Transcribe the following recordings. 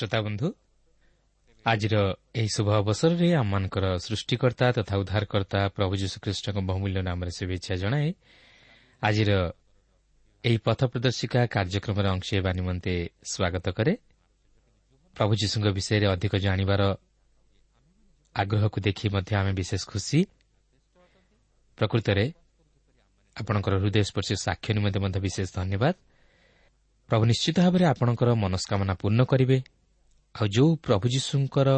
ପ୍ରିୟ ଶ୍ରୋତା ବନ୍ଧୁ ଆଜିର ଏହି ଶୁଭ ଅବସରରେ ଆମମାନଙ୍କର ସୃଷ୍ଟିକର୍ତ୍ତା ତଥା ଉଦ୍ଧାରକର୍ତ୍ତା ପ୍ରଭୁ ଯୀଶୁଖ୍ରୀଷ୍ଟଙ୍କ ବହୁମୂଲ୍ୟ ନାମରେ ଶୁଭେଚ୍ଛା ଜଣାଏ ଆଜିର ଏହି ପଥ ପ୍ରଦର୍ଶିକା କାର୍ଯ୍ୟକ୍ରମରେ ଅଂଶ ହେବା ନିମନ୍ତେ ସ୍ୱାଗତ କରେ। ପ୍ରଭୁ ଯୀଶୁଙ୍କ ବିଷୟରେ ଅଧିକ ଜାଣିବାର ଆଗ୍ରହକୁ ଦେଖି ମଧ୍ୟ ଆମେ ବିଶେଷ ଖୁସି। ପ୍ରକୃତରେ ଆପଣଙ୍କର ହୃଦୟସ୍ପର୍ଶୀ ସାକ୍ଷ୍ୟ ନିମନ୍ତେ ମଧ୍ୟ ବିଶେଷ ଧନ୍ୟବାଦ। ପ୍ରଭୁ ନିଶ୍ଚିତ ଭାବରେ ଆପଣଙ୍କର ମନସ୍କାମନା ପୂର୍ଣ୍ଣ କରିବେ। ଆଉ ଯେଉଁ ପ୍ରଭୁ ଯୀଶୁଙ୍କର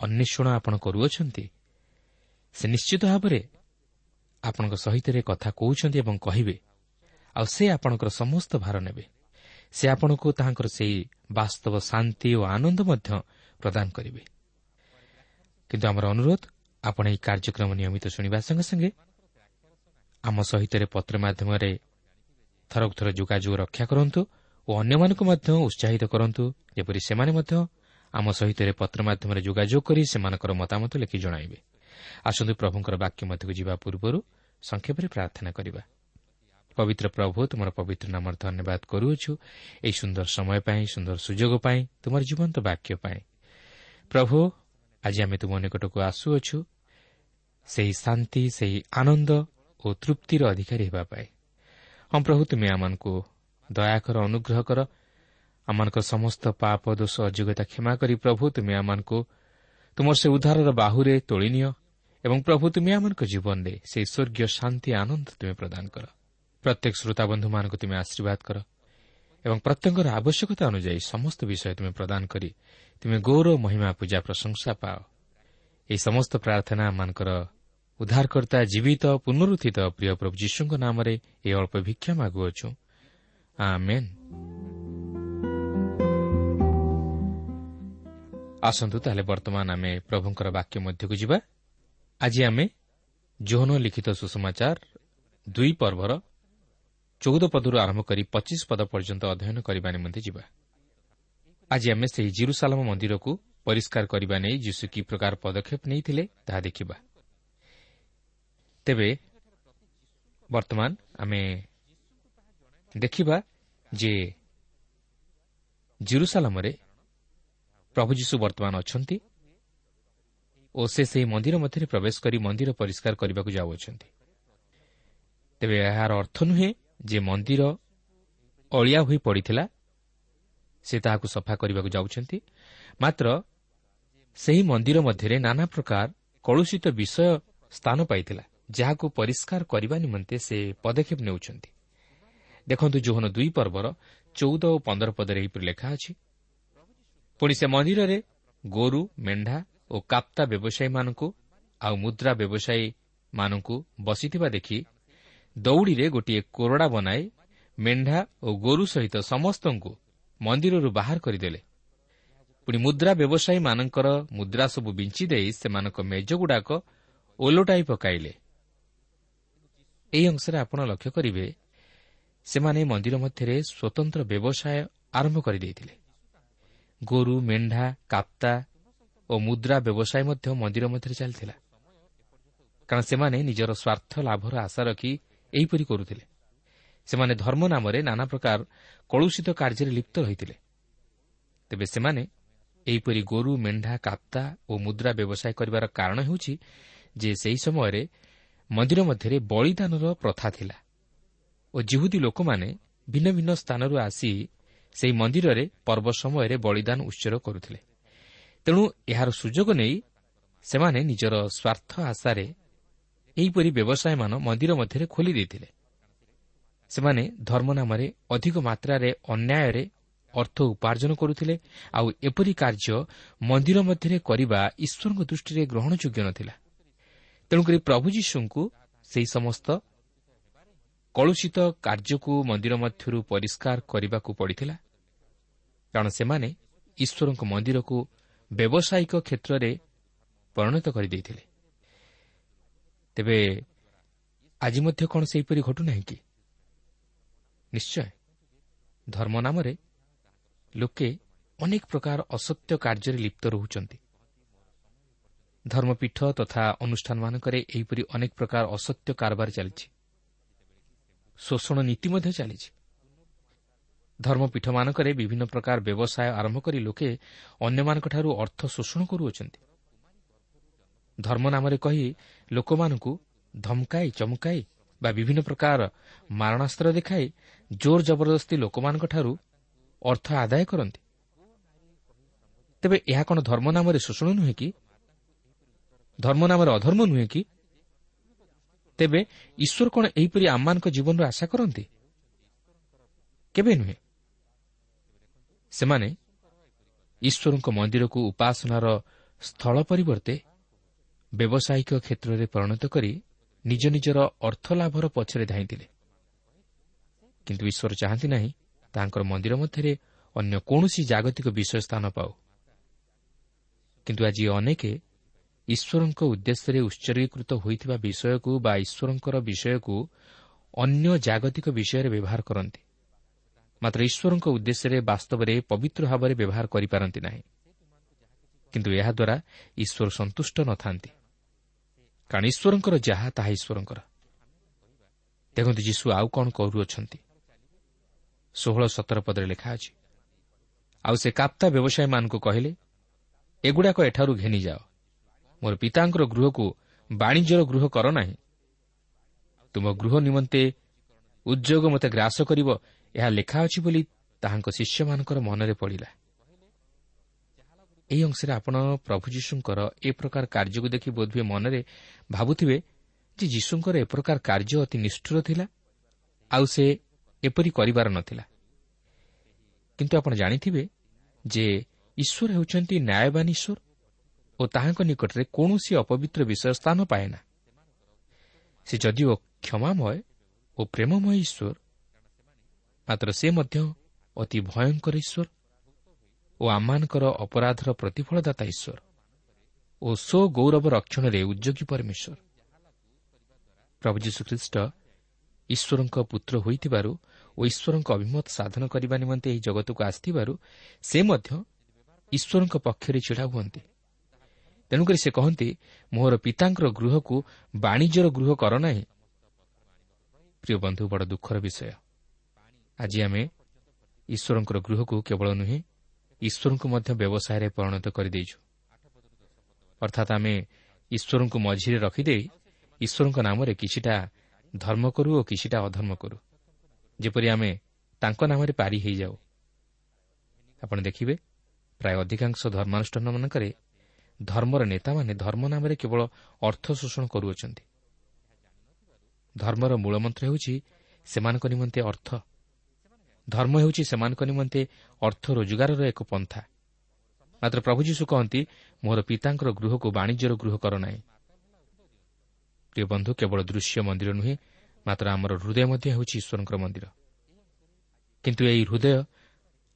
ଅନ୍ୱେଷଣ ଆପଣ କରୁଅଛନ୍ତି ସେ ନିଶ୍ଚିତ ଭାବରେ ଆପଣଙ୍କ ସହିତ କଥା କହୁଛନ୍ତି ଏବଂ କହିବେ ଆଉ ସେ ଆପଣଙ୍କର ସମସ୍ତ ଭାର ନେବେ। ସେ ଆପଣଙ୍କୁ ତାହାଙ୍କର ସେହି ବାସ୍ତବ ଶାନ୍ତି ଓ ଆନନ୍ଦ ମଧ୍ୟ ପ୍ରଦାନ କରିବେ। କିନ୍ତୁ ଆମର ଅନୁରୋଧ ଆପଣ ଏହି କାର୍ଯ୍ୟକ୍ରମ ନିୟମିତ ଶୁଣିବା ସଙ୍ଗେ ସଙ୍ଗେ ଆମ ସହିତ ପତ୍ର ମାଧ୍ୟମରେ ଥରକୁ ଥର ଯୋଗାଯୋଗ ରକ୍ଷା କରନ୍ତୁ ଓ ଅନ୍ୟମାନଙ୍କୁ ମଧ୍ୟ ଉତ୍ସାହିତ କରନ୍ତୁ ଯେପରି ସେମାନେ ମଧ୍ୟ ଆମ ସହିତ ପତ୍ର ମାଧ୍ୟମରେ ଯୋଗାଯୋଗ କରି ସେମାନଙ୍କର ମତାମତ ଲେଖି ଜଣାଇବେ। ଆସନ୍ତୁ ପ୍ରଭୁଙ୍କର ବାକ୍ୟ ମଧ୍ୟକୁ ଯିବା ପୂର୍ବରୁ ସଂକ୍ଷେପରେ ପ୍ରାର୍ଥନା କରିବା। ପବିତ୍ର ପ୍ରଭୁ ତୁମର ପବିତ୍ର ନାମର ଧନ୍ୟବାଦ କରୁଅଛୁ। ଏହି ସୁନ୍ଦର ସମୟ ପାଇଁ ସୁନ୍ଦର ସୁଯୋଗ ପାଇଁ ତୁମର ଜୀବନ୍ତ ବାକ୍ୟ ପାଇଁ। ପ୍ରଭୁ ଆଜି ଆମେ ତୁମ ନିକଟକୁ ଆସୁଅଛୁ। ସେହି ଶାନ୍ତି ସେହି ଆନନ୍ଦ ଓ ତୃପ୍ତିର ଅଧିକାରୀ ହେବା ପାଇଁ। ହଁ ପ୍ରଭୁ ତୁମେ ଆମମାନଙ୍କୁ ଦୟାକର ଅନୁଗ୍ରହ କର। ଆମମାନଙ୍କ ସମସ୍ତ ପାପ ଦୋଷ ଅଯୋଗ୍ୟତା କ୍ଷମା କରି ପ୍ରଭୁ ତୁମେ ଆମମାନଙ୍କୁ ତୁମର ସେ ଉଦ୍ଧାରର ବାହୁରେ ତୋଳିନିଅ ଏବଂ ପ୍ରଭୁ ତୁମେ ଆମମାନଙ୍କ ଜୀବନରେ ସେହି ସ୍ୱର୍ଗୀୟ ଶାନ୍ତି ଆନନ୍ଦ ତୁମେ ପ୍ରଦାନ କର। ପ୍ରତ୍ୟେକ ଶ୍ରୋତାବନ୍ଧୁମାନଙ୍କୁ ତୁମେ ଆଶୀର୍ବାଦ କର ଏବଂ ପ୍ରତ୍ୟେକଙ୍କର ଆବଶ୍ୟକତା ଅନୁଯାୟୀ ସମସ୍ତ ବିଷୟ ତୁମେ ପ୍ରଦାନ କରି ତୁମେ ଗୌର ମହିମା ପୂଜା ପ୍ରଶଂସା ପାଅ। ଏହି ସମସ୍ତ ପ୍ରାର୍ଥନା ଆମମାନଙ୍କର ଉଦ୍ଧାରକର୍ତ୍ତା ଜୀବିତ ପୁନରୁତ୍ଥିତ ପ୍ରିୟ ପ୍ରଭୁ ଯୀଶୁଙ୍କ ନାମରେ ଏହି ଅଳ୍ପ ଭିକ୍ଷା ମାଗୁଅଛୁ। ଆସନ୍ତୁ ତାହେଲେ ବର୍ତ୍ତମାନ ଆମେ ପ୍ରଭୁଙ୍କର ବାକ୍ୟ ମଧ୍ୟକୁ ଯିବା। ଆଜି ଆମେ ଜୋହନ ଲିଖିତ ସୁଷମାଚାର ଦୁଇ ପର୍ବର ଚଉଦ ପଦରୁ ଆରମ୍ଭ କରି ପଚିଶ ପଦ ପର୍ଯ୍ୟନ୍ତ ଅଧ୍ୟୟନ କରିବା ନିମନ୍ତେ ଯିବା। ଆଜି ଆମେ ସେହି ଜିରୁସାଲାମ ମନ୍ଦିରକୁ ପରିଷ୍କାର କରିବା ନେଇ ଯୀଶୁ କି ପ୍ରକାର ପଦକ୍ଷେପ ନେଇଥିଲେ ତାହା ଦେଖିବା। ତେବେ ବର୍ତ୍ତମାନ ଆମେ ଦେଖିବା ଯେ ଜିରୁସାଲାମରେ ପ୍ରଭୁ ଯୀଶୁ ବର୍ତ୍ତମାନ ଅଛନ୍ତି ଓ ସେ ସେହି ମନ୍ଦିର ମଧ୍ୟରେ ପ୍ରବେଶ କରି ମନ୍ଦିର ପରିଷ୍କାର କରିବାକୁ ଯାଉଅଛନ୍ତି। ତେବେ ଏହାର ଅର୍ଥ ନୁହେଁ ଯେ ମନ୍ଦିର ଅଳିଆ ହୋଇ ପଡ଼ିଥିଲା ସେ ତାହାକୁ ସଫା କରିବାକୁ ଯାଉଛନ୍ତି ମାତ୍ର ସେହି ମନ୍ଦିର ମଧ୍ୟରେ ନାନା ପ୍ରକାର କଳୁଷିତ ବିଷୟ ସ୍ଥାନ ପାଇଥିଲା ଯାହାକୁ ପରିଷ୍କାର କରିବା ନିମନ୍ତେ ସେ ପଦକ୍ଷେପ ନେଉଛନ୍ତି। ଦେଖନ୍ତୁ ଜୋହନ ଦୁଇ ପର୍ବର ଚଉଦ ଓ ପନ୍ଦର ପଦରେ ଏହିପରି ଲେଖା ଅଛି। ପୁଣି ସେ ମନ୍ଦିରରେ ଗୋରୁ ମେଣ୍ଢା ଓ କାପ୍ତା ବ୍ୟବସାୟୀମାନଙ୍କୁ ଆଉ ମୁଦ୍ରା ବ୍ୟବସାୟୀମାନଙ୍କୁ ବସିଥିବା ଦେଖି ଦୌଡ଼ିରେ ଗୋଟିଏ କୋରଡ଼ା ବନାଇ ମେଣ୍ଢା ଓ ଗୋରୁ ସହିତ ସମସ୍ତଙ୍କୁ ମନ୍ଦିରରୁ ବାହାର କରିଦେଲେ। ପୁଣି ମୁଦ୍ରା ବ୍ୟବସାୟୀମାନଙ୍କର ମୁଦ୍ରା ସବୁ ବିଞ୍ଚି ଦେଇ ସେମାନଙ୍କ ମେଜଗୁଡ଼ାକ ଓଲଟାଇ ପକାଇଲେ। ଏହି ଅଂଶରେ ଆପଣ ଲକ୍ଷ୍ୟ କରିବେ ସେମାନେ ମନ୍ଦିର ମଧ୍ୟରେ ସ୍ୱତନ୍ତ୍ର ବ୍ୟବସାୟ ଆରମ୍ଭ କରିଦେଇଥିଲେ। ଗୋରୁ ମେଣ୍ଢା କାପ୍ତା ଓ ମୁଦ୍ରା ବ୍ୟବସାୟ ମଧ୍ୟ ମନ୍ଦିର ମଧ୍ୟରେ ଚାଲିଥିଲା। କାରଣ ସେମାନେ ନିଜର ସ୍ୱାର୍ଥ ଲାଭର ଆଶା ରଖି ଏହିପରି କରୁଥିଲେ। ସେମାନେ ଧର୍ମ ନାମରେ ନାନା ପ୍ରକାର କଳୁଷିତ କାର୍ଯ୍ୟରେ ଲିପ୍ତ ରହିଥିଲେ। ତେବେ ସେମାନେ ଏହିପରି ଗୋରୁ ମେଣ୍ଢା କାପ୍ତା ଓ ମୁଦ୍ରା ବ୍ୟବସାୟ କରିବାର କାରଣ ହେଉଛି ଯେ ସେହି ସମୟରେ ମନ୍ଦିର ମଧ୍ୟରେ ବଳିଦାନର ପ୍ରଥା ଥିଲା। ଓ ଜିହୁଦୀ ଲୋକମାନେ ଭିନ୍ନ ଭିନ୍ନ ସ୍ଥାନରୁ ଆସି ସେହି ମନ୍ଦିରରେ ପର୍ବ ସମୟରେ ବଳିଦାନ ଉତ୍ସର୍ଗ କରୁଥିଲେ। ତେଣୁ ଏହାର ସୁଯୋଗ ନେଇ ସେମାନେ ନିଜର ସ୍ୱାର୍ଥ ଆଶାରେ ଏହିପରି ବ୍ୟବସାୟମାନ ମନ୍ଦିର ମଧ୍ୟରେ ଖୋଲି ଦେଇଥିଲେ। ସେମାନେ ଧର୍ମ ନାମରେ ଅଧିକ ମାତ୍ରାରେ ଅନ୍ୟାୟରେ ଅର୍ଥ ଉପାର୍ଜନ କରୁଥିଲେ ଆଉ ଏପରି କାର୍ଯ୍ୟ ମନ୍ଦିର ମଧ୍ୟରେ କରିବା ଈଶ୍ୱରଙ୍କ ଦୃଷ୍ଟିରେ ଗ୍ରହଣଯୋଗ୍ୟ ନଥିଲା। ତେଣୁକରି ପ୍ରଭୁ ଯୀଶୁଙ୍କୁ ସେହି ସମସ୍ତ କଳୁଷିତ କାର୍ଯ୍ୟକୁ ମନ୍ଦିର ମଧ୍ୟରୁ ପରିଷ୍କାର କରିବାକୁ ପଡ଼ିଥିଲା। କାରଣ ସେମାନେ ଈଶ୍ୱରଙ୍କ ମନ୍ଦିରକୁ ବ୍ୟବସାୟିକ କ୍ଷେତ୍ରରେ ପରିଣତ କରିଦେଇଥିଲେ। ତେବେ ଆଜି ମଧ୍ୟ କ'ଣ ସେହିପରି ଘଟୁନାହିଁ କି? ନିଶ୍ଚୟ। ଧର୍ମ ନାମରେ ଲୋକେ ଅନେକ ପ୍ରକାର ଅସତ୍ୟ କାର୍ଯ୍ୟରେ ଲିପ୍ତ ରହୁଛନ୍ତି। ଧର୍ମପୀଠ ତଥା ଅନୁଷ୍ଠାନମାନଙ୍କରେ ଏହିପରି ଅନେକ ପ୍ରକାର ଅସତ୍ୟ କାରବାର ଚାଲିଛି। ଶୋଷଣ ନୀତି ମଧ୍ୟ ଚାଲିଛି। ଧର୍ମପୀଠମାନଙ୍କରେ ବିଭିନ୍ନ ପ୍ରକାର ବ୍ୟବସାୟ ଆରମ୍ଭ କରି ଲୋକେ ଅନ୍ୟମାନଙ୍କଠାରୁ ଅର୍ଥ ଶୋଷଣ କରୁଅଛନ୍ତି। ଧର୍ମ ନାମରେ କହି ଲୋକମାନଙ୍କୁ ଧମକାଇ ଚମକାଇ ବା ବିଭିନ୍ନ ପ୍ରକାର ମାରଣାସ୍ତ୍ର ଦେଖାଇ ଜୋର ଜବରଦସ୍ତି ଲୋକମାନଙ୍କଠାରୁ ଅର୍ଥ ଆଦାୟ କରନ୍ତି। ତେବେ ଏହା କ'ଣ ଧର୍ମ ନାମରେ ଶୋଷଣ ନୁହେଁ କି? ଧର୍ମ ନାମରେ ଅଧର୍ମ ନୁହେଁ କି? ତେବେ ଈଶ୍ୱର କ'ଣ ଏହିପରି ଆମମାନଙ୍କ ଜୀବନରୁ ଆଶା କରନ୍ତି? କେବେ ନୁହେଁ। ସେମାନେ ଈଶ୍ୱରଙ୍କ ମନ୍ଦିରକୁ ଉପାସନାର ସ୍ଥଳ ପରିବର୍ତ୍ତେ ବ୍ୟବସାୟିକ କ୍ଷେତ୍ରରେ ପରିଣତ କରି ନିଜ ନିଜର ଅର୍ଥ ଲାଭର ପଛରେ ଧାଇଁଥିଲେ। କିନ୍ତୁ ଈଶ୍ୱର ଚାହାନ୍ତି ନାହିଁ ତାଙ୍କର ମନ୍ଦିର ମଧ୍ୟରେ ଅନ୍ୟ କୌଣସି ଜାଗତିକ ବିଷୟ ସ୍ଥାନ ପାଉ। କିନ୍ତୁ ଆଜି ଅନେକ ଈଶ୍ୱରଙ୍କ ଉଦ୍ଦେଶ୍ୟରେ ଉତ୍ସର୍ଗୀକୃତ ହୋଇଥିବା ବିଷୟକୁ ବା ଈଶ୍ୱରଙ୍କର ବିଷୟକୁ ଅନ୍ୟ ଜାଗତିକ ବିଷୟରେ ବ୍ୟବହାର କରନ୍ତି। ମାତ୍ର ଈଶ୍ୱରଙ୍କ ଉଦ୍ଦେଶ୍ୟରେ ବାସ୍ତବରେ ପବିତ୍ର ଭାବରେ ବ୍ୟବହାର କରିପାରନ୍ତି ନାହିଁ। କିନ୍ତୁ ଏହାଦ୍ୱାରା ଈଶ୍ୱର ସନ୍ତୁଷ୍ଟ ନଥାନ୍ତି। କାରଣ ଈଶ୍ୱରଙ୍କର ଯାହା ତାହା ଈଶ୍ୱରଙ୍କର। ଦେଖନ୍ତୁ ଯୀଶୁ ଆଉ କ'ଣ କରୁଅଛନ୍ତି। ଷୋହଳ ସତର ପଦରେ ଲେଖା ଅଛି। ଆଉ ସେ କାପ୍ତା ବ୍ୟବସାୟୀମାନଙ୍କୁ କହିଲେ ଏଗୁଡ଼ାକ ଏଠାରୁ ଘେନିଯାଅ। ମୋର ପିତାଙ୍କର ଗୃହକୁ ବାଣିଜ୍ୟର ଗୃହ କର ନାହିଁ। ତୁମ ଗୃହ ନିମନ୍ତେ ଉଦ୍ୟୋଗ ମୋତେ ଗ୍ରାସ କରିବ ଏହା ଲେଖା ଅଛି ବୋଲି ତାହାଙ୍କ ଶିଷ୍ୟମାନଙ୍କର ମନରେ ପଡ଼ିଲା। ଏହି ଅଂଶରେ ଆପଣ ପ୍ରଭୁ ଯୀଶୁଙ୍କର ଏ ପ୍ରକାର କାର୍ଯ୍ୟକୁ ଦେଖି ବୋଧହୁଏ ମନରେ ଭାବୁଥିବେ ଯେ ଯୀଶୁଙ୍କର ଏ ପ୍ରକାର କାର୍ଯ୍ୟ ଅତି ନିଷ୍ଠୁର ଥିଲା ଆଉ ସେ ଏପରି କରିବାର ନଥିଲା। କିନ୍ତୁ ଆପଣ ଜାଣିଥିବେ ଯେ ଈଶ୍ୱର ହେଉଛନ୍ତି ନ୍ୟାୟବାନ ଈଶ୍ୱର? ଓ ତାହାଙ୍କ ନିକଟରେ କୌଣସି ଅପବିତ୍ର ବିଷୟ ସ୍ଥାନ ପାଏ ନା ସେ ଯଦିଓ କ୍ଷମାମୟ ଓ ପ୍ରେମମୟ ଈଶ୍ୱର ମାତ୍ର ସେ ମଧ୍ୟ ଅତି ଭୟଙ୍କର ଈଶ୍ୱର ଓ ଆମମାନଙ୍କର ଅପରାଧର ପ୍ରତିଫଳଦାତା ଈଶ୍ୱର ଓ ସ୍ୱ ଗୌରବ ରକ୍ଷଣରେ ଉଦ୍ୟୋଗୀ ପରମେଶ୍ୱର। ପ୍ରଭୁ ଯୀଶୁଖ୍ରୀଷ୍ଟ ଈଶ୍ୱରଙ୍କ ପୁତ୍ର ହୋଇଥିବାରୁ ଓ ଈଶ୍ୱରଙ୍କ ଅଭିମତ ସାଧନ କରିବା ନିମନ୍ତେ ଏହି ଜଗତକୁ ଆସିଥିବାରୁ ସେ ମଧ୍ୟ ଈଶ୍ୱରଙ୍କ ପକ୍ଷରେ ଛିଡ଼ା ହୁଅନ୍ତି। ତେଣୁକରି ସେ କହନ୍ତି ମୋହର ପିତାଙ୍କର ଗୃହକୁ ବାଣିଜ୍ୟର ଗୃହ କର ନାହିଁ। ପ୍ରିୟ ବନ୍ଧୁ ବଡ଼ ଦୁଃଖର ବିଷୟ। ଆଜି ଆମେ ଈଶ୍ୱରଙ୍କର ଗୃହକୁ କେବଳ ନୁହେଁ ଈଶ୍ୱରଙ୍କୁ ମଧ୍ୟ ବ୍ୟବସାୟରେ ପରିଣତ କରିଦେଇଛୁ। ଅର୍ଥାତ୍ ଆମେ ଈଶ୍ୱରଙ୍କୁ ମଝିରେ ରଖିଦେଇ ଈଶ୍ୱରଙ୍କ ନାମରେ କିଛିଟା ଧର୍ମ କରୁ ଓ କିଛିଟା ଅଧର୍ମ କରୁ। ଯେପରି ଆମେ ତାଙ୍କ ନାମରେ ପାରି ହୋଇଯାଉ। ଆପଣ ଦେଖିବେ ପ୍ରାୟ ଅଧିକାଂଶ ଧର୍ମାନୁଷ୍ଠାନମାନଙ୍କରେ ଧର୍ମର ନେତାମାନେ ଧର୍ମ ନାମରେ କେବଳ ଅର୍ଥ ଶୋଷଣ କରୁଅଛନ୍ତି। ଧର୍ମର ମୂଳମନ୍ତ୍ର ହେଉଛି ସେମାନଙ୍କ ନିମନ୍ତେ ଅର୍ଥ। ଧର୍ମ ହେଉଛି ସେମାନଙ୍କ ନିମନ୍ତେ ଅର୍ଥ ରୋଜଗାରର ଏକ ପନ୍ଥା। ମାତ୍ର ପ୍ରଭୁ ଯୀଶୁ କହନ୍ତି ମୋର ପିତାଙ୍କର ଗୃହକୁ ବାଣିଜ୍ୟର ଗୃହ କର ନାହିଁ। ପ୍ରିୟ ବନ୍ଧୁ କେବଳ ଦୃଶ୍ୟ ମନ୍ଦିର ନୁହେଁ ମାତ୍ର ଆମର ହୃଦୟ ମଧ୍ୟ ହେଉଛି ଈଶ୍ୱରଙ୍କର ମନ୍ଦିର। କିନ୍ତୁ ଏହି ହୃଦୟ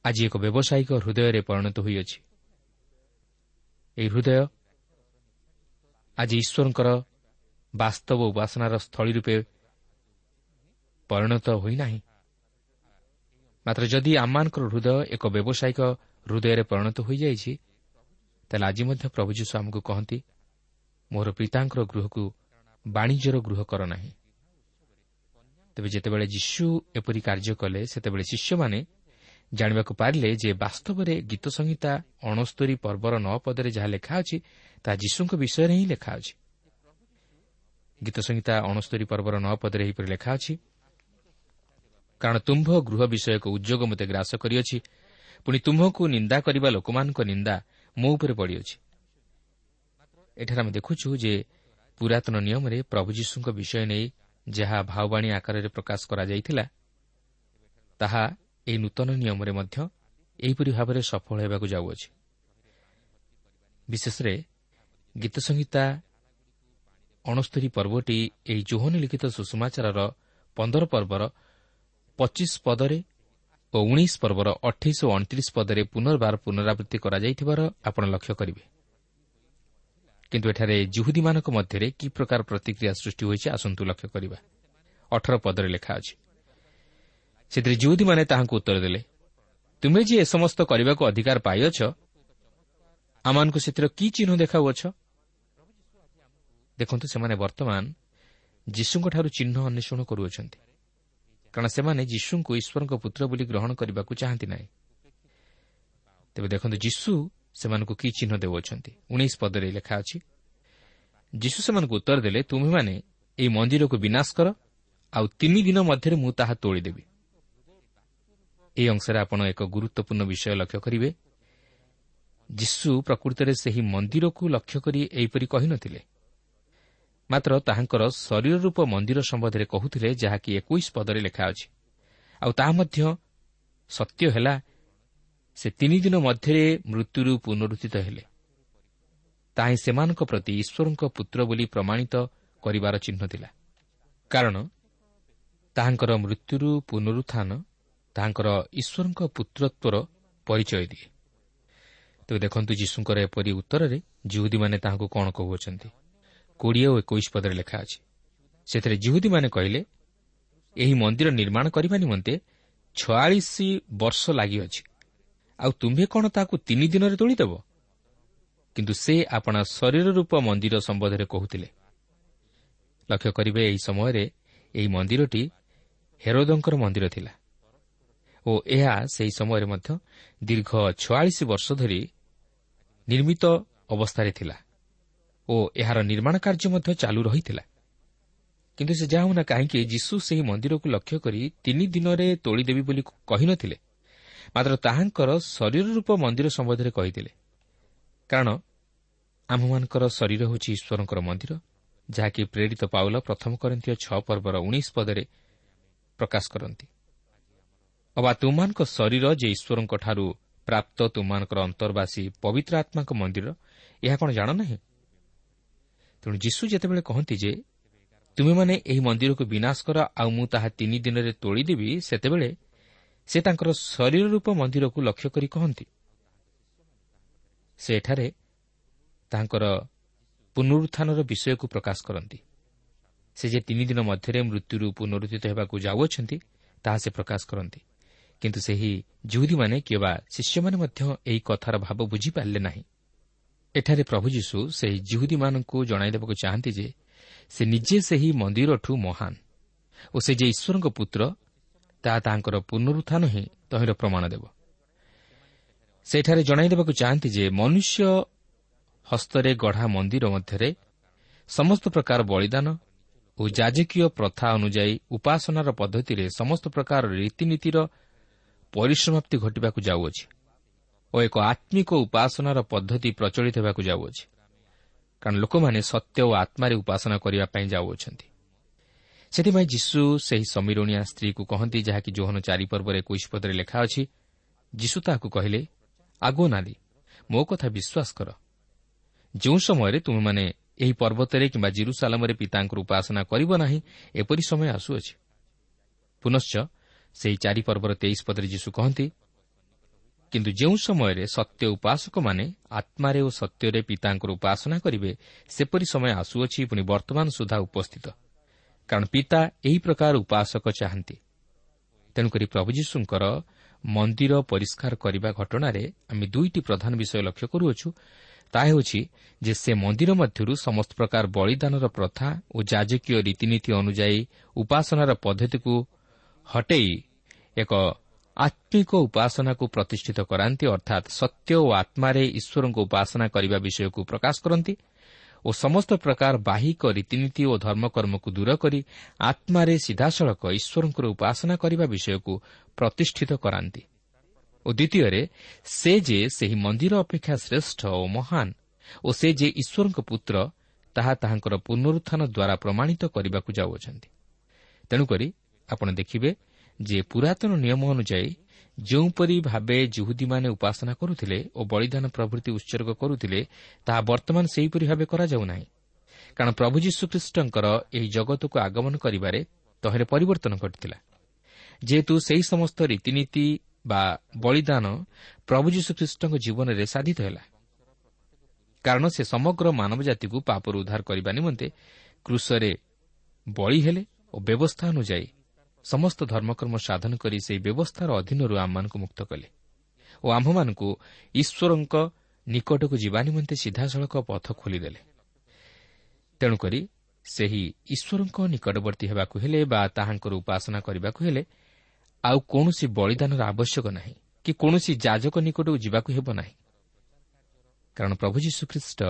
ଆଜି ଏକ ବ୍ୟବସାୟିକ ହୃଦୟରେ ପରିଣତ ହୋଇଅଛି। ଏହି ହୃଦୟ ଆଜି ଈଶ୍ୱରଙ୍କର ବାସ୍ତବ ଉପାସନାର ସ୍ଥଳୀ ରୂପେ ପରିଣତ ହୋଇନାହିଁ। ମାତ୍ର ଯଦି ଆମମାନଙ୍କର ହୃଦୟ ଏକ ବ୍ୟବସାୟିକ ହୃଦୟରେ ପରିଣତ ହୋଇଯାଇଛି ତାହେଲେ ଆଜି ମଧ୍ୟ ପ୍ରଭୁ ଯୀଶୁ ଆମକୁ କହନ୍ତି ମୋର ପିତାଙ୍କର ଗୃହକୁ ବାଣିଜ୍ୟର ଗୃହ କର ନାହିଁ। ତେବେ ଯେତେବେଳେ ଯୀଶୁ ଏପରି କାର୍ଯ୍ୟ କଲେ ସେତେବେଳେ ଶିଷ୍ୟମାନେ ଜାଣିବାକୁ ପାରିଲେ ଯେ ବାସ୍ତବରେ ଗୀତ ସଂହିତା ଅଣସ୍ତରୀ ପର୍ବର ନଅ ପଦରେ ଯାହା ଲେଖା ଅଛି ତାହା ଯୀଶୁଙ୍କ ବିଷୟରେ ହିଁ ଲେଖା ଅଛି। ଗୀତ ସଂହିତା ଅଣସ୍ତରୀ ପର୍ବର ନଅ ପଦରେ ଏହିପରି ଲେଖା ଅଛି କାରଣ ତୁମ୍ଭ ଗୃହ ବିଷୟକ ଉଦ୍ୟୋଗ ମୋତେ ଗ୍ରାସ କରିଅଛି ପୁଣି ତୁମ୍ଭକୁ ନିନ୍ଦା କରିବା ଲୋକମାନଙ୍କ ନିନ୍ଦା ମୋ ଉପରେ ପଡ଼ିଅଛି। ଏଠାରେ ଆମେ ଦେଖୁଛୁ ଯେ ପୁରାତନ ନିୟମରେ ପ୍ରଭୁ ଯୀଶୁଙ୍କ ବିଷୟ ନେଇ ଯାହା ଭାଓବାଣୀ ଆକାରରେ ପ୍ରକାଶ କରାଯାଇଥିଲା ତାହା ଏହି ନୂତନ ନିୟମରେ ମଧ୍ୟ ଏହିପରି ଭାବରେ ସଫଳ ହେବାକୁ ଯାଉଅଛି। ବିଶେଷରେ ଗୀତ ସଂହିତା ଅଣସ୍ତରୀ ପର୍ବଟି ଏହି ଜୋହନ ଲିଖିତ ସୁଷମାଚାରର ପନ୍ଦର ପର୍ବର ପଚିଶ ପଦରେ ଓ ଉଣେଇଶ ପର୍ବର ଅଠେଇଶ ଓ ଅଣତିରିଶ ପଦରେ ପୁନର୍ବାର ପୁନରାବୃତ୍ତି କରାଯାଇଥିବାର ଆପଣ ଲକ୍ଷ୍ୟ କରିବେ। କିନ୍ତୁ ଏଠାରେ ଜୁହୁଦୀମାନଙ୍କ ମଧ୍ୟରେ କି ପ୍ରକାର ପ୍ରତିକ୍ରିୟା ସୃଷ୍ଟି ହୋଇଛି ଆସନ୍ତୁ ଲକ୍ଷ୍ୟ କରିବା। ଅଠର ପଦରେ ଲେଖା ଅଛି ସେଥିରେ ଜୁହୁଦୀମାନେ ତାହାଙ୍କୁ ଉତ୍ତର ଦେଲେ ତୁମେ ଯେ ଏ ସମସ୍ତ କରିବାକୁ ଅଧିକାର ପାଇଅଛ ଆମମାନଙ୍କୁ ସେଥିର କି ଚିହ୍ନ ଦେଖାଉଅଛ? ଦେଖନ୍ତୁ ସେମାନେ ବର୍ତ୍ତମାନ ଯୀଶୁଙ୍କଠାରୁ ଚିହ୍ନ ଅନ୍ୱେଷଣ କରୁଅଛନ୍ତି କାରଣ ସେମାନେ ଯୀଶୁଙ୍କୁ ଈଶ୍ୱରଙ୍କ ପୁତ୍ର ବୋଲି ଗ୍ରହଣ କରିବାକୁ ଚାହାନ୍ତି ନାହିଁ। ତେବେ ଦେଖନ୍ତୁ ଯୀଶୁ ସେମାନଙ୍କୁ କି ଚିହ୍ନ ଦେଉଅଛନ୍ତି? ଉଣେଇଶ ପଦରେ ଲେଖା ଅଛି ଯୀଶୁ ସେମାନଙ୍କୁ ଉତ୍ତର ଦେଲେ ତୁମେମାନେ ଏହି ମନ୍ଦିରକୁ ବିନାଶ କର ଆଉ ତିନି ଦିନ ମଧ୍ୟରେ ମୁଁ ତାହା ତୋଳିଦେବି। ଏହି ଅଂଶରେ ଆପଣ ଏକ ଗୁରୁତ୍ୱପୂର୍ଣ୍ଣ ବିଷୟ ଲକ୍ଷ୍ୟ କରିବେ। ଯୀଶୁ ପ୍ରକୃତରେ ସେହି ମନ୍ଦିରକୁ ଲକ୍ଷ୍ୟ କରି ଏହିପରି କହିନଥିଲେ। ମାତ୍ର ତାହାଙ୍କର ଶରୀର ରୂପ ମନ୍ଦିର ସମ୍ବନ୍ଧରେ କହୁଥିଲେ ଯାହାକି ଏକୋଇଶ ପଦରେ ଲେଖା ଅଛି। ଆଉ ତାହା ମଧ୍ୟ ସତ୍ୟ ହେଲା ସେ ତିନିଦିନ ମଧ୍ୟରେ ମୃତ୍ୟୁରୁ ପୁନରୁଦ୍ଧିତ ହେଲେ। ତାହା ସେମାନଙ୍କ ପ୍ରତି ଈଶ୍ୱରଙ୍କ ପୁତ୍ର ବୋଲି ପ୍ରମାଣିତ କରିବାର ଚିହ୍ନ ଥିଲା। କାରଣ ତାହାଙ୍କର ମୃତ୍ୟୁରୁ ପୁନରୁତ୍ଥାନ ତାହାଙ୍କର ଈଶ୍ୱରଙ୍କ ପୁତ୍ରତ୍ୱର ପରିଚୟ ଦିଏ। ତେବେ ଦେଖନ୍ତୁ ଯୀଶୁଙ୍କର ଏପରି ଉତ୍ତରରେ ଜିହୁଦୀମାନେ ତାହାଙ୍କୁ କ'ଣ କହୁଅଛନ୍ତି। କୋଡ଼ିଏ ଓ ଏକୋଇଶ ପଦରେ ଲେଖା ଅଛି। ସେଥିରେ ଜିହୁଦୀମାନେ କହିଲେ ଏହି ମନ୍ଦିର ନିର୍ମାଣ କରିବା ନିମନ୍ତେ ଛୟାଳିଶ ବର୍ଷ ଲାଗିଅଛି। ଆଉ ତୁମ୍ଭେ କ'ଣ ତାହାକୁ ତିନି ଦିନରେ ତୋଳିଦେବ? କିନ୍ତୁ ସେ ଆପଣା ଶରୀର ରୂପ ମନ୍ଦିର ସମ୍ବନ୍ଧରେ କହୁଥିଲେ। ଲକ୍ଷ୍ୟ କରିବେ ଏହି ସମୟରେ ଏହି ମନ୍ଦିରଟି ହେରୋଦଙ୍କର ମନ୍ଦିର ଥିଲା। ଓ ଏହା ସେହି ସମୟରେ ମଧ୍ୟ ଦୀର୍ଘ ଛୟାଳିଶ ବର୍ଷ ଧରି ନିର୍ମିତ ଅବସ୍ଥାରେ ଥିଲା ଓ ଏହାର ନିର୍ମାଣ କାର୍ଯ୍ୟ ମଧ୍ୟ ଚାଲୁ ରହିଥିଲା। କିନ୍ତୁ ସେ ଯାଉନା କାହିଁକି ଯୀଶୁ ସେହି ମନ୍ଦିରକୁ ଲକ୍ଷ୍ୟ କରି ତିନି ଦିନରେ ତୋଳିଦେବି ବୋଲି କହିନଥିଲେ ମାତ୍ର ତାହାଙ୍କର ଶରୀର ରୂପ ମନ୍ଦିର ସମ୍ବନ୍ଧରେ କହିଥିଲେ। କାରଣ ଆମ୍ଭମାନଙ୍କର ଶରୀର ହେଉଛି ଈଶ୍ୱରଙ୍କର ମନ୍ଦିର ଯାହାକି ପ୍ରେରିତ ପାଉଲ ପ୍ରଥମ କରନ୍ତି ଛଅ ପର୍ବର ଉଣେଇଶ ପଦରେ ପ୍ରକାଶ କରନ୍ତି। ଅବା ତୁମାନଙ୍କ ଶରୀର ଯେ ଈଶ୍ୱରଙ୍କଠାରୁ ପ୍ରାପ୍ତ ତୁମାନଙ୍କର ଅନ୍ତର୍ବାସୀ ପବିତ୍ର ଆତ୍ମାଙ୍କ ମନ୍ଦିର ଏହା କ'ଣ ଜାଣ ନାହିଁ? ତେଣୁ ଯୀଶୁ ଯେତେବେଳେ କହନ୍ତି ଯେ ତୁମେମାନେ ଏହି ମନ୍ଦିରକୁ ବିନାଶ କର ଆଉ ମୁଁ ତାହା ତିନି ଦିନରେ ତୋଳିଦେବି ସେତେବେଳେ ସେ ତାଙ୍କର ଶରୀର ରୂପ ମନ୍ଦିରକୁ ଲକ୍ଷ୍ୟ କରି କହନ୍ତି। ସେଠାରେ ତାଙ୍କର ପୁନରୁତ୍ଥାନର ବିଷୟକୁ ପ୍ରକାଶ କରନ୍ତି। ସେ ଯେ ତିନି ଦିନ ମଧ୍ୟରେ ମୃତ୍ୟୁରୁ ପୁନରୁଦ୍ଧିତ ହେବାକୁ ଯାଉଅଛନ୍ତି ତାହା ସେ ପ୍ରକାଶ କରନ୍ତି। କିନ୍ତୁ ସେହି ଜୁହୁଦୀମାନେ କିମ୍ବା ଶିଷ୍ୟମାନେ ମଧ୍ୟ ଏହି କଥାର ଭାବ ବୁଝିପାରିଲେ ନାହିଁ। ଏଠାରେ ପ୍ରଭୁ ଯୀଶୁ ସେହି ଜୁହୁଦୀମାନଙ୍କୁ ଜଣାଇଦେବାକୁ ଚାହାନ୍ତି ଯେ ସେ ନିଜେ ସେହି ମନ୍ଦିରଠୁ ମହାନ ଓ ସେ ଯେ ଈଶ୍ୱରଙ୍କ ପୁତ୍ର ତାହା ତାହାଙ୍କର ପୁନରୁତ୍ଥାନ ହିଁ ତହିଁର ପ୍ରମାଣ ଦେବ। ସେଠାରେ ଜଣାଇଦେବାକୁ ଚାହାନ୍ତି ଯେ ମନୁଷ୍ୟ ହସ୍ତରେ ଗଢ଼ା ମନ୍ଦିର ମଧ୍ୟରେ ସମସ୍ତ ପ୍ରକାର ବଳିଦାନ ଓ ଯାଜକୀୟ ପ୍ରଥା ଅନୁଯାୟୀ ଉପାସନାର ପଦ୍ଧତିରେ ସମସ୍ତ ପ୍ରକାର ରୀତିନୀତିର ପରିସମାପ୍ତି ଘଟିବାକୁ ଯାଉଅଛି ଓ ଏକ ଆତ୍ମିକ ଉପାସନାର ପଦ୍ଧତି ପ୍ରଚଳିତ ହେବାକୁ ଯାଉଅଛି। କାରଣ ଲୋକମାନେ ସତ୍ୟ ଓ ଆତ୍ମାରେ ଉପାସନା କରିବା ପାଇଁ ଯାଉଅଛନ୍ତି। ସେଥିପାଇଁ ଯୀଶୁ ସେହି ସମୀରଣିଆ ସ୍ତ୍ରୀକୁ କହନ୍ତି ଯାହାକି ଜୋହନ ଚାରିପର୍ବରେ ଏକୋଇଶ ପଦରେ ଲେଖା ଅଛି ଯୀଶୁ ତାହାକୁ କହିଲେ ଆଗୋ ନାରୀ ମୋ କଥା ବିଶ୍ୱାସ କର। ଯେଉଁ ସମୟରେ ତୁମେମାନେ ଏହି ପର୍ବତରେ କିମ୍ବା ଜିରୁସାଲାମରେ ପିତାଙ୍କର ଉପାସନା କରିବ ନାହିଁ ଏପରି ସମୟ ଆସୁଅଛି। ପୁନଶ୍ଚ ସେହି ଚାରିପର୍ବର ତେଇଶ ପଦରେ ଯୀଶୁ କହନ୍ତି କିନ୍ତୁ ଯେଉଁ ସମୟରେ ସତ୍ୟ ଉପାସକମାନେ ଆତ୍ମାରେ ଓ ସତ୍ୟରେ ପିତାଙ୍କର ଉପାସନା କରିବେ ସେପରି ସମୟ ଆସୁଅଛି ପୁଣି ବର୍ତ୍ତମାନ ସୁଦ୍ଧା ଉପସ୍ଥିତ। କାରଣ ପିତା ଏହି ପ୍ରକାର ଉପାସକ ଚାହାନ୍ତି। ତେଣୁକରି ପ୍ରଭୁ ଯୀଶୁଙ୍କର ମନ୍ଦିର ପରିଷ୍କାର କରିବା ଘଟଣାରେ ଆମେ ଦୁଇଟି ପ୍ରଧାନ ବିଷୟ ଲକ୍ଷ୍ୟ କରୁଅଛୁ। ତାହା ହେଉଛି ଯେ ସେ ମନ୍ଦିର ମଧ୍ୟରୁ ସମସ୍ତ ପ୍ରକାର ବଳିଦାନର ପ୍ରଥା ଓ ଯାଜକୀୟ ରୀତିନୀତି ଅନୁଯାୟୀ ଉପାସନାର ପଦ୍ଧତିକୁ ହଟେଇ ଏକ ଆତ୍ମିକ ଉପାସନାକୁ ପ୍ରତିଷ୍ଠିତ କରାନ୍ତି ଅର୍ଥାତ୍ ସତ୍ୟ ଓ ଆତ୍ମାରେ ଈଶ୍ୱରଙ୍କ ଉପାସନା କରିବା ବିଷୟକୁ ପ୍ରକାଶ କରନ୍ତି ଓ ସମସ୍ତ ପ୍ରକାର ବାହିକ ରୀତିନୀତି ଓ ଧର୍ମକର୍ମକୁ ଦୂର କରି ଆତ୍ମାରେ ସିଧାସଳଖ ଈଶ୍ୱରଙ୍କର ଉପାସନା କରିବା ବିଷୟକୁ ପ୍ରତିଷ୍ଠିତ କରାନ୍ତି। ଓ ଦ୍ୱିତୀୟରେ ସେ ଯେ ସେହି ମନ୍ଦିର ଅପେକ୍ଷା ଶ୍ରେଷ୍ଠ ଓ ମହାନ ଓ ସେ ଯେ ଈଶ୍ୱରଙ୍କ ପୁତ୍ର ତାହା ତାହାଙ୍କର ପୁନରୁତ୍ଥାନ ଦ୍ୱାରା ପ୍ରମାଣିତ କରିବାକୁ ଯାଉଅଛନ୍ତି। ତେଣୁକରି ଆପଣ ଦେଖିବେ ଯେ ପୁରାତନ ନିୟମ ଅନୁଯାୟୀ ଯେଉଁପରି ଭାବେ ଜୁହୁଦୀମାନେ ଉପାସନା କରୁଥିଲେ ଓ ବଳିଦାନ ପ୍ରଭୃତି ଉତ୍ସର୍ଗ କରୁଥିଲେ ତାହା ବର୍ତ୍ତମାନ ସେହିପରି ଭାବେ କରାଯାଉ ନାହିଁ କାରଣ ପ୍ରଭୁ ଯୀଶୁଖ୍ରୀଷ୍ଟଙ୍କର ଏହି ଜଗତକୁ ଆଗମନ କରିବାରେ ତହିଁରେ ପରିବର୍ତ୍ତନ ଘଟିଥିଲା। ଯେହେତୁ ସେହି ସମସ୍ତ ରୀତିନୀତି ବା ବଳିଦାନ ପ୍ରଭୁ ଯୀଶୁଖ୍ରୀଷ୍ଟଙ୍କ ଜୀବନରେ ସାଧିତ ହେଲା। କାରଣ ସେ ସମଗ୍ର ମାନବ ଜାତିକୁ ପାପରୁ ଉଦ୍ଧାର କରିବା ନିମନ୍ତେ କୃଷରେ ବଳି ହେଲେ ଓ ବ୍ୟବସ୍ଥା ଅନୁଯାୟୀ ସମସ୍ତ ଧର୍ମକର୍ମ ସାଧନ କରି ସେହି ବ୍ୟବସ୍ଥାର ଅଧୀନରୁ ଆମମାନଙ୍କୁ ମୁକ୍ତ କଲେ ଓ ଆମ୍ଭମାନଙ୍କୁ ଈଶ୍ୱରଙ୍କ ନିକଟକୁ ଯିବା ନିମନ୍ତେ ସିଧାସଳଖ ପଥ ଖୋଲିଦେଲେ। ତେଣୁକରି ସେହି ଈଶ୍ୱରଙ୍କ ନିକଟବର୍ତ୍ତୀ ହେବାକୁ ହେଲେ ବା ତାହାଙ୍କର ଉପାସନା କରିବାକୁ ହେଲେ ଆଉ କୌଣସି ବଳିଦାନର ଆବଶ୍ୟକ ନାହିଁ କି କୌଣସି ଯାଜକ ନିକଟକୁ ଯିବାକୁ ହେବ ନାହିଁ। କାରଣ ପ୍ରଭୁ ଯୀଶୁଖ୍ରୀଷ୍ଟ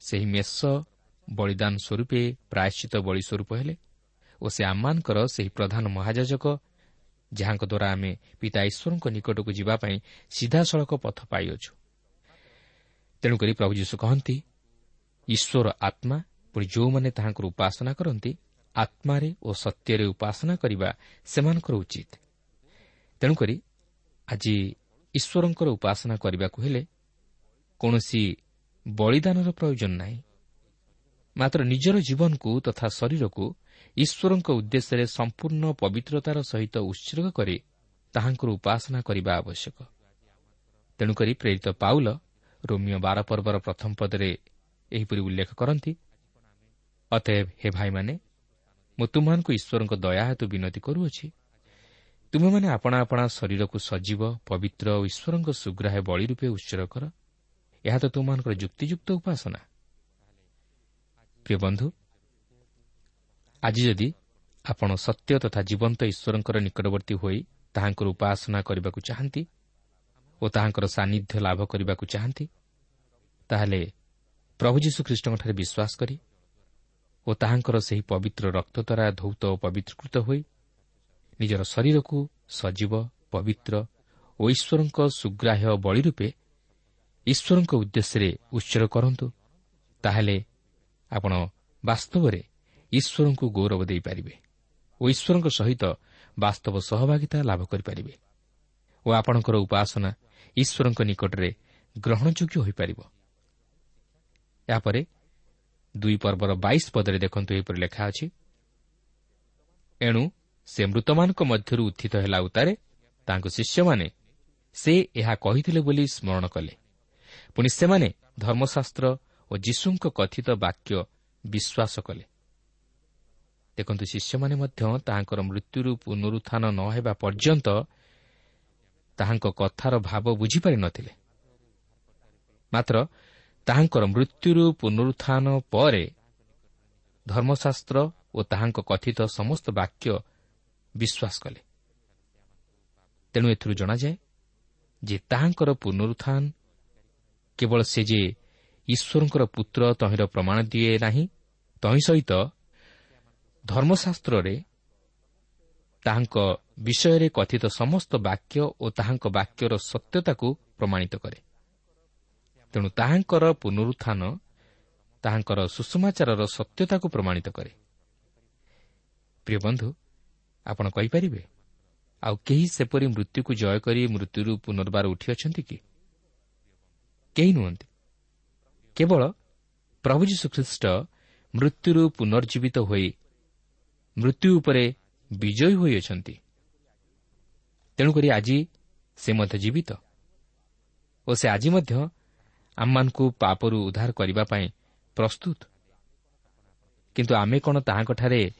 ସେହି ମେଷ ବଳିଦାନ ସ୍ୱରୂପେ ପ୍ରାୟଶ୍ଚିତ ବଳି ସ୍ୱରୂପ ହେଲେ ଓ ସେ ଆମମାନଙ୍କର ସେହି ପ୍ରଧାନ ମହାଯାଜକ ଯାହାଙ୍କ ଦ୍ୱାରା ଆମେ ପିତା ଈଶ୍ୱରଙ୍କ ନିକଟକୁ ଯିବା ପାଇଁ ସିଧାସଳଖ ପଥ ପାଇଅଛୁ। ତେଣୁକରି ପ୍ରଭୁ ଯୀଶୁ କହନ୍ତି ଈଶ୍ୱର ଆତ୍ମା ପୁଣି ଯେଉଁମାନେ ତାହାଙ୍କର ଉପାସନା କରନ୍ତି ଆତ୍ମାରେ ଓ ସତ୍ୟରେ ଉପାସନା କରିବା ସେମାନଙ୍କର ଉଚିତ। ତେଣୁକରି ଆଜି ଈଶ୍ୱରଙ୍କର ଉପାସନା କରିବାକୁ ହେଲେ କୌଣସି ବଳିଦାନର ପ୍ରୟୋଜନ ନାହିଁ। ମାତ୍ର ନିଜର ଜୀବନକୁ ତଥା ଶରୀରକୁ ଈଶ୍ୱରଙ୍କ ଉଦ୍ଦେଶ୍ୟରେ ସମ୍ପୂର୍ଣ୍ଣ ପବିତ୍ରତାର ସହିତ ଉତ୍ସର୍ଗ କରି ତାହାଙ୍କର ଉପାସନା କରିବା ଆବଶ୍ୟକ। ତେଣୁକରି ପ୍ରେରିତ ପାଉଲ ରୋମିଓ ବାର ପର୍ବର ପ୍ରଥମ ପଦରେ ଏହିପରି ଉଲ୍ଲେଖ କରନ୍ତି ଅତଏବ ହେ ଭାଇମାନେ ମୁଁ ତୁମମାନଙ୍କୁ ଈଶ୍ୱରଙ୍କ ଦୟା ହେତୁ ବିନତି କରୁଅଛି। ତୁମେମାନେ ଆପଣା ଆପଣା ଶରୀରକୁ ସଜୀବ ପବିତ୍ର ଓ ଈଶ୍ୱରଙ୍କ ସୁଗ୍ରାହେ ବଳି ରୂପେ ଉତ୍ସର୍ଗ କର। ଏହା ତ ତୁମମାନଙ୍କର ଯୁକ୍ତିଯୁକ୍ତ ଉପାସନା। ପ୍ରିୟ ବନ୍ଧୁ ଆଜି ଯଦି ଆପଣ ସତ୍ୟ ତଥା ଜୀବନ୍ତ ଈଶ୍ୱରଙ୍କର ନିକଟବର୍ତ୍ତୀ ହୋଇ ତାହାଙ୍କର ଉପାସନା କରିବାକୁ ଚାହାନ୍ତି ଓ ତାହାଙ୍କର ସାନ୍ନିଧ୍ୟ ଲାଭ କରିବାକୁ ଚାହାନ୍ତି ତାହେଲେ ପ୍ରଭୁ ଯୀଶୁଖ୍ରୀଷ୍ଟଙ୍କଠାରେ ବିଶ୍ୱାସ କରି ଓ ତାହାଙ୍କର ସେହି ପବିତ୍ର ରକ୍ତ ଦ୍ୱାରା ଧୌତ ଓ ପବିତ୍ରକୃତ ହୋଇ ନିଜର ଶରୀରକୁ ସଜୀବ ପବିତ୍ର ଓ ଈଶ୍ୱରଙ୍କ ସୁଗ୍ରାହ୍ୟ ବଳି ରୂପେ ଈଶ୍ୱରଙ୍କ ଉଦ୍ଦେଶ୍ୟରେ ଉତ୍ସର୍ଗ କରନ୍ତୁ ତାହେଲେ ଆପଣ ବାସ୍ତବରେ ଈଶ୍ୱରଙ୍କୁ ଗୌରବ ଦେଇପାରିବେ ଓ ଈଶ୍ୱରଙ୍କ ସହିତ ବାସ୍ତବ ସହଭାଗିତା ଲାଭ କରିପାରିବେ ଓ ଆପଣଙ୍କର ଉପାସନା ଈଶ୍ୱରଙ୍କ ନିକଟରେ ଗ୍ରହଣଯୋଗ୍ୟ ହୋଇପାରିବ। ଏହାପରେ ଦୁଇ ପର୍ବର ବାଇଶ ପଦରେ ଦେଖନ୍ତୁ ଏହିପରି ଲେଖା ଅଛି ଏଣୁ ସେ ମୃତମାନଙ୍କ ମଧ୍ୟରୁ ଉତ୍ଥିତ ହେଲା ଉତ୍ତାରେ ତାଙ୍କ ଶିଷ୍ୟମାନେ ସେ ଏହା କହିଥିଲେ ବୋଲି ସ୍ମରଣ କଲେ। ପୁଣି ସେମାନେ ଧର୍ମଶାସ୍ତ୍ର ଓ ଯୀଶୁଙ୍କ କଥିତ ବାକ୍ୟ ବିଶ୍ୱାସ କଲେ। ଦେଖନ୍ତୁ ଶିଷ୍ୟମାନେ ମଧ୍ୟ ତାହାଙ୍କର ମୃତ୍ୟୁରୁ ପୁନରୁତ୍ଥାନ ନ ହେବା ପର୍ଯ୍ୟନ୍ତ ତାହାଙ୍କ କଥାର ଭାବ ବୁଝିପାରି ନ ଥିଲେ ମାତ୍ର ତାହାଙ୍କର ମୃତ୍ୟୁରୁ ପୁନରୁତ୍ଥାନ ପରେ ଧର୍ମଶାସ୍ତ୍ର ଓ ତାହାଙ୍କ କଥିତ ସମସ୍ତ ବାକ୍ୟ ବିଶ୍ୱାସ କଲେ। ତେଣୁ ଏଥିରୁ ଜଣାଯାଏ ଯେ ତାହାଙ୍କର ପୁନରୁତ୍ଥାନ କେବଳ ସେ ଯେ ଈଶ୍ୱରଙ୍କର ପୁତ୍ର ତହିଁର ପ୍ରମାଣ ଦିଏ ନାହିଁ ତହିଁ ସହିତ ଧର୍ମଶାସ୍ତ୍ରରେ ତାହାଙ୍କ ବିଷୟରେ କଥିତ ସମସ୍ତ ବାକ୍ୟ ଓ ତାହାଙ୍କ ବାକ୍ୟର ସତ୍ୟତାକୁ ପ୍ରମାଣିତ କରେ। ତେଣୁ ତାହାଙ୍କର ପୁନରୁତ୍ଥାନ ତାହାଙ୍କର ସୁଷମାଚାରର ସତ୍ୟତାକୁ ପ୍ରମାଣିତ କରେ। ପ୍ରିୟ ବନ୍ଧୁ ଆପଣ କହିପାରିବେ ଆଉ କେହି ସେପରି ମୃତ୍ୟୁକୁ ଜୟ କରି ମୃତ୍ୟୁରୁ ପୁନର୍ବାର ଉଠିଅଛନ୍ତି କି? କେହି ନୁହନ୍ତି। କେବଳ ପ୍ରଭୁ ଯୀଶୁଖ୍ରୀଷ୍ଟ ମୃତ୍ୟୁରୁ ପୁନର୍ଜୀବିତ ହୋଇ ମୃତ୍ୟୁ ଉପରେ ବିଜୟୀ ହୋଇଅଛନ୍ତି। ତେଣୁକରି ଆଜି ସେ ମଧ୍ୟ ଜୀବିତ। ଓ ସେ ଆଜି ମଧ୍ୟ ଆମମାନଙ୍କୁ ପାପରୁ ଉଦ୍ଧାର କରିବା ପାଇଁ ପ୍ରସ୍ତୁତ। କିନ୍ତୁ ଆମେ କ'ଣ ତାହାଙ୍କଠାରେ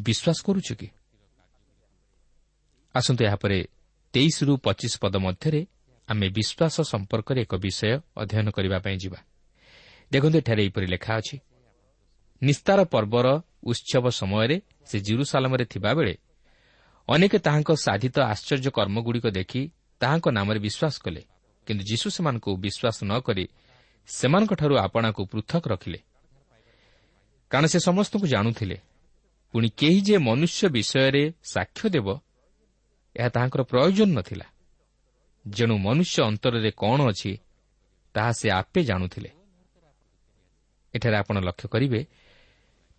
ବିଶ୍ୱାସ କରୁଛୁ କି? ଆସନ୍ତୁ ଏହାପରେ ତେଇଶରୁ ପଚିଶ ପଦ ମଧ୍ୟରେ ଆମେ ବିଶ୍ୱାସ ସମ୍ପର୍କରେ ଏକ ବିଷୟ ଅଧ୍ୟୟନ କରିବା ପାଇଁ ଯିବା। ଦେଖନ୍ତୁ ଏଠାରେ ଏହିପରି ଲେଖା ଅଛି। ନିସ୍ତାର ପର୍ବର ଉତ୍ସବ ସମୟରେ ସେ ଜିରୁସାଲାମରେ ଥିବାବେଳେ ଅନେକ ତାହାଙ୍କ ସାଧିତ ଆଶ୍ଚର୍ଯ୍ୟ କର୍ମଗୁଡ଼ିକ ଦେଖି ତାହାଙ୍କ ନାମରେ ବିଶ୍ୱାସ କଲେ। କିନ୍ତୁ ଯୀଶୁ ସେମାନଙ୍କୁ ବିଶ୍ୱାସ ନ କରି ସେମାନଙ୍କଠାରୁ ଆପଣାକୁ ପୃଥକ ରଖିଲେ। କାରଣ ସେ ସମସ୍ତଙ୍କୁ ଜାଣୁଥିଲେ ପୁଣି କେହି ଯେ ମନୁଷ୍ୟ ବିଷୟରେ ସାକ୍ଷ୍ୟ ଦେବ ଏହା ତାହାଙ୍କର ପ୍ରୟୋଜନ ନଥିଲା। ଯେଣୁ ମନୁଷ୍ୟ ଅନ୍ତରରେ କ'ଣ ଅଛି ତାହା ସେ ଆପେ ଜାଣୁଥିଲେ। ଏଠାରେ ଆପଣ ଲକ୍ଷ୍ୟ କରିବେ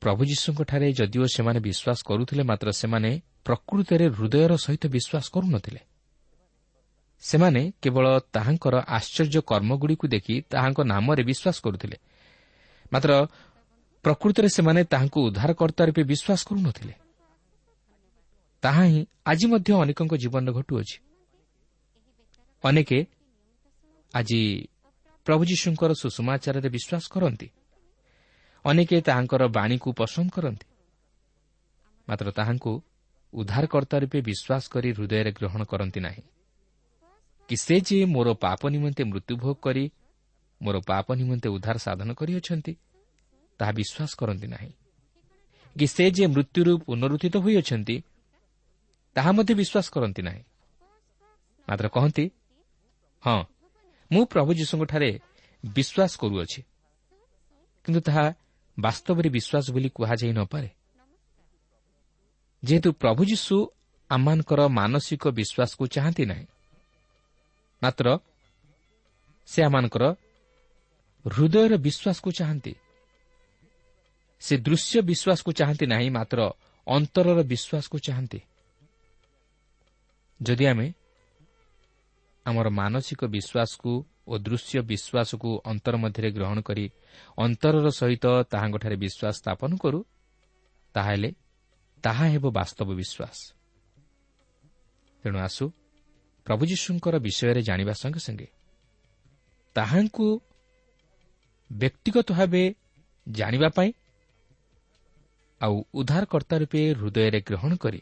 ପ୍ରଭୁ ଯୀଶୁଙ୍କଠାରେ ଯଦିଓ ସେମାନେ ବିଶ୍ୱାସ କରୁଥିଲେ ମାତ୍ର ସେମାନେ ପ୍ରକୃତରେ ହୃଦୟର ସହିତ ବିଶ୍ୱାସ କରୁନଥିଲେ। ସେମାନେ କେବଳ ତାହାଙ୍କର ଆଶ୍ଚର୍ଯ୍ୟ କର୍ମଗୁଡ଼ିକୁ ଦେଖି ତାହାଙ୍କ ନାମରେ ବିଶ୍ୱାସ କରୁଥିଲେ। ମାତ୍ର ପ୍ରକୃତରେ ସେମାନେ ତାହାଙ୍କୁ ଉଦ୍ଧାରକର୍ତ୍ତା ରୂପେ ବିଶ୍ୱାସ କରୁନଥିଲେ। ତାହା ହିଁ ଆଜି ମଧ୍ୟ ଅନେକଙ୍କ ଜୀବନରେ ଘଟୁଅଛି ଅନେକ ଆଜି ପ୍ରଭୁ ଯୀଶୁଙ୍କର ସୁଷମାଚାରରେ ବିଶ୍ୱାସ କରନ୍ତି। ଅନେକ ତାହାଙ୍କର ବାଣୀକୁ ପସନ୍ଦ କରନ୍ତି। ମାତ୍ର ତାହାଙ୍କୁ ଉଦ୍ଧାରକର୍ତ୍ତା ରୂପେ ବିଶ୍ୱାସ କରି ହୃଦୟରେ ଗ୍ରହଣ କରନ୍ତି ନାହିଁ କି ସେ ଯେ ମୋର ପାପ ନିମନ୍ତେ ମୃତ୍ୟୁଭୋଗ କରି ମୋର ପାପ ନିମନ୍ତେ ଉଦ୍ଧାର ସାଧନ କରିଅଛନ୍ତି ତାହା ବିଶ୍ୱାସ କରନ୍ତି ନାହିଁ। କି ସେ ଯେ ମୃତ୍ୟୁରୁ ପୁନରୁଦ୍ଧିତ ହୋଇଅଛନ୍ତି ତାହା ମଧ୍ୟ ବିଶ୍ୱାସ କରନ୍ତି ନାହିଁ। ମାତ୍ର କହନ୍ତି ହଁ ମୁଁ ପ୍ରଭୁ ଯୀଶୁଙ୍କଠାରେ ବିଶ୍ୱାସ କରୁଅଛି କିନ୍ତୁ ତାହା ବାସ୍ତବରେ ବିଶ୍ୱାସ ବୋଲି କୁହାଯାଇ ନପାରେ ଯେହେତୁ ପ୍ରଭୁ ଯୀଶୁ ଆମମାନଙ୍କର ମାନସିକ ବିଶ୍ୱାସକୁ ଚାହାନ୍ତି ନାହିଁ ମାତ୍ର ସେ ଆମମାନଙ୍କର ହୃଦୟର ବିଶ୍ୱାସକୁ ଚାହାନ୍ତି। ସେ ଦୃଶ୍ୟ ବିଶ୍ୱାସକୁ ଚାହାନ୍ତି ନାହିଁ ମାତ୍ର ଅନ୍ତରର ବିଶ୍ୱାସକୁ ଚାହାନ୍ତି। ଯଦି ଆମେ ଆମର ମାନସିକ ବିଶ୍ୱାସକୁ ଓ ଦୃଶ୍ୟ ବିଶ୍ୱାସକୁ ଅନ୍ତର ମଧ୍ୟରେ ଗ୍ରହଣ କରି ଅନ୍ତରର ସହିତ ତାହାଙ୍କଠାରେ ବିଶ୍ୱାସ ସ୍ଥାପନ କରୁ ତାହେଲେ ତାହା ହେବ ବାସ୍ତବ ବିଶ୍ୱାସ। ତେଣୁ ଆସୁ ପ୍ରଭୁ ଯୀଶୁଙ୍କର ବିଷୟରେ ଜାଣିବା ସଙ୍ଗେ ସଙ୍ଗେ। ତାହାଙ୍କୁ ବ୍ୟକ୍ତିଗତ ଭାବେ ଜାଣିବା ପାଇଁ ଆଉ ଉଦ୍ଧାରକର୍ତ୍ତା ରୂପେ ହୃଦୟରେ ଗ୍ରହଣ କରି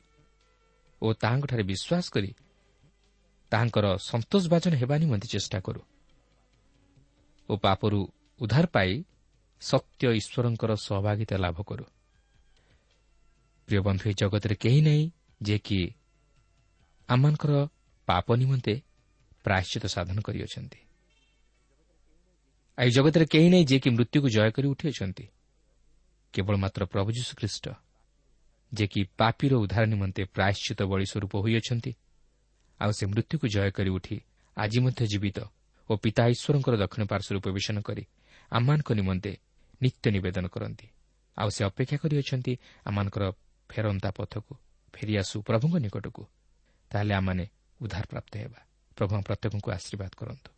ଓ ତାହାଙ୍କଠାରେ ବିଶ୍ୱାସ କରି ତାହାଙ୍କର ସନ୍ତୋଷଭାଜନ ହେବା ନିମନ୍ତେ ଚେଷ୍ଟା କରୁ। ଓ ପାପରୁ ଉଦ୍ଧାର ପାଇ ସତ୍ୟ ଈଶ୍ୱରଙ୍କର ସହଭାଗିତା ଲାଭ କରୁ। ପ୍ରିୟ ବନ୍ଧୁ ଏହି ଜଗତରେ କେହି ନାହିଁ ଯିଏକି ଆମମାନଙ୍କର ପାପ ନିମନ୍ତେ ପ୍ରାୟଶ୍ଚିତ ସାଧନ କରିଅଛନ୍ତି। ଏହି ଜଗତରେ କେହି ନାହିଁ ଯିଏକି ମୃତ୍ୟୁକୁ ଜୟ କରି ଉଠିଅଛନ୍ତି। କେବଳ ମାତ୍ର ପ୍ରଭୁ ଯୀଶୁଖ୍ରୀଷ୍ଟ ଯିଏକି ପାପିର ଉଦ୍ଧାର ନିମନ୍ତେ ପ୍ରାୟଶ୍ଚିତ ବଳି ସ୍ୱରୂପ ହୋଇଅଛନ୍ତି ଆଉ ସେ ମୃତ୍ୟୁକୁ ଜୟ କରି ଉଠି ଆଜି ମଧ୍ୟ ଜୀବିତ ଓ ପିତା ଈଶ୍ୱରଙ୍କର ଦକ୍ଷିଣ ପାର୍ଶ୍ୱରୁ ପ୍ରବେଶନ କରି ଆମମାନଙ୍କ ନିମନ୍ତେ ନିତ୍ୟ ନିବେଦନ କରନ୍ତି। ଆଉ ସେ ଅପେକ୍ଷା କରିଅଛନ୍ତି ଆମମାନଙ୍କର ଫେରନ୍ତା ପଥକୁ ଫେରିଆସୁ ପ୍ରଭୁଙ୍କ ନିକଟକୁ। ତାହେଲେ ଆମମାନେ ଉଦ୍ଧାର ପ୍ରାପ୍ତ ହେବା। ପ୍ରଭୁ ପ୍ରତ୍ୟେକଙ୍କୁ ଆଶୀର୍ବାଦ କରନ୍ତୁ।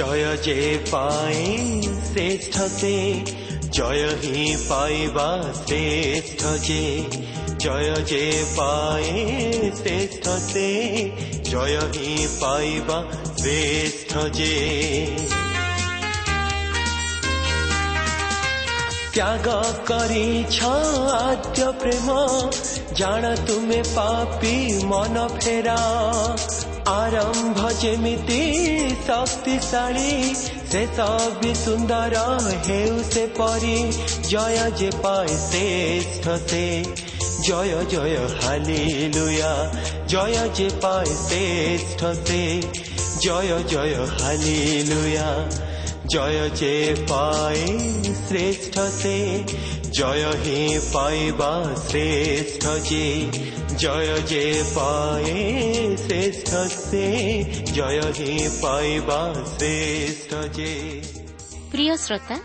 জয় যে পাই শ্রেষ্ঠ সে জয় হি পাইবা শ্রেষ্ঠ যে, জয় যে পাই শ্রেষ্ঠ সে জয় হি পাইবা শ্রেষ্ঠ যে। ত্যাগ করিছ আদ্য প্রেম জাণ তুমি পাপি মন ফেরা। ଆରମ୍ଭ ଯେମିତି ଶକ୍ତିଶାଳୀ ଶେଷ ବି ସୁନ୍ଦର ହେଉ ସେ ପରି ଜୟ ଯେ ପାଏ ଶ୍ରେଷ୍ଠ ସେ ଜୟ ଜୟ ହାଲିଲୁୟା ଜୟ ଯେ ପାଏ ଶ୍ରେଷ୍ଠ ସେ ଜୟ ଜୟ ହାଲିଲୁୟା জয় যে পাই শ্রেষ্ঠ সে জয় হি পাইবা শ্রেষ্ঠ যে জয় যে পায়ে শ্রেষ্ঠ সে জয় হি পাইবা শ্রেষ্ঠ যে প্রিয় শ্রোতা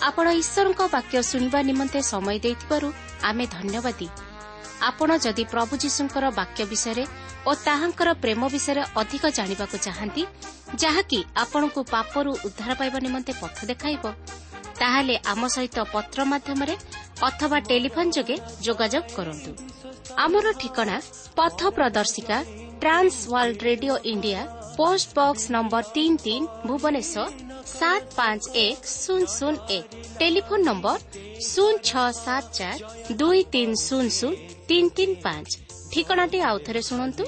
আপনার ঈশ্বরক বাক্য শুণবা নিমন্তে সময় দেবার আমি ধন্যবাদী আপন যদি প্রভু যীশুঙ্কর বাক্য বিষয় ও তাহলে প্রেম বিষয় অধিক জাঁয়া যাহি আপনার পাপর উদ্ধার পাইবা নিমন্তে পথ দেখাইব ତାହେଲେ ଆମ ସହିତ ପତ୍ର ମାଧ୍ୟମରେ ଅଥବା ଟେଲିଫୋନ୍ ଯୋଗେ ଯୋଗାଯୋଗ କରନ୍ତୁ। ଆମର ଠିକଣା ପଥ ପ୍ରଦର୍ଶିକା Trans World Radio India post box number ତିନି ତିନି ଭୁବନେଶ୍ୱର ସାତ ପାଞ୍ଚ ଏକ ଶୂନ ଶୂନ ଏକ। ଟେଲିଫୋନ୍ ନମ୍ବର ଶୂନ ଛଅ ସାତ ଚାରି ଦୁଇ ତିନି ଶୂନ ଶୂନ ତିନି ତିନି ପାଞ୍ଚ। ଠିକଣାଟି ଆଉଥରେ ଶୁଣନ୍ତୁ।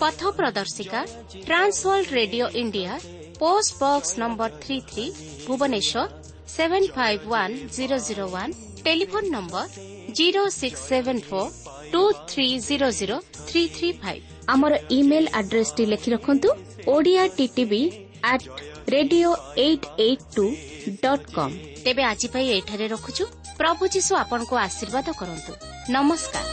ପଥ ପ୍ରଦର୍ଶିକା Trans World Radio India post box number three three Bhubaneswar seven five one zero zero one telephone number zero six seven four two three zero zero three three five ଆମର ଇମେଲ୍ ଆଡ୍ରେସ୍ଟି ଲେଖି ରଖନ୍ତୁ Odia TTV at radio eight eight two dot com ତେବେ ଆଜି ପାଇଁ ଏଠାରେ ରଖୁଛୁ। ପ୍ରଭୁ ଯୀଶୁ ଆପଣଙ୍କୁ ଆଶୀର୍ବାଦ କରନ୍ତୁ। ନମସ୍କାର।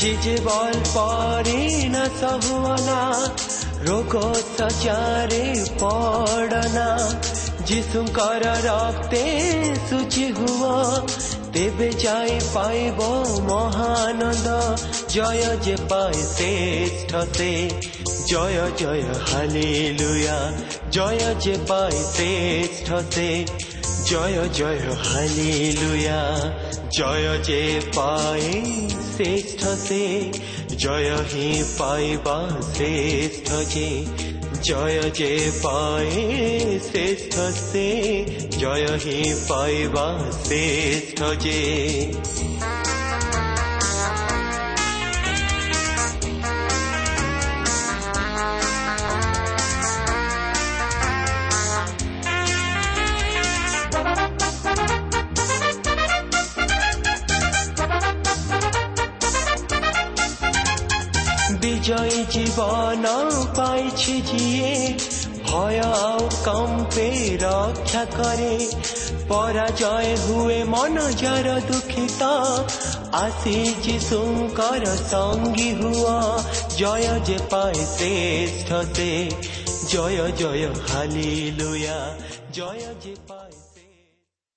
जिजबल परेन सहुना रोगो सचारे पडना যিশুঙ্কর রক্তে সুচি হুয়া তেবে যাই পাইব মহানন্দ জয় যে পায় শ্রেষ্ঠ সে জয় জয় হালেলুয়া জয় যে পায় শ্রেষ্ঠ সে জয় জয় হালেলুয়া। জয় যে পায়ে শ্রেষ্ঠ সে, জয় হি পাইবা শ্রেষ্ঠ যে। জয় যে পায়ে শ্রেষ্ঠ সে, জয় হি পাইবা শ্রেষ্ঠ যে। না পাইছে জিয়ে ভয় কম্পে রক্ষা করে। পরাজয় হুয়ে মন যার দুঃখিত আসি শঙ্কর সঙ্গী হুয়া। জয় যে পায় শ্রেষ্ঠ জয় জয় হালি লুয়া জয় যে পায়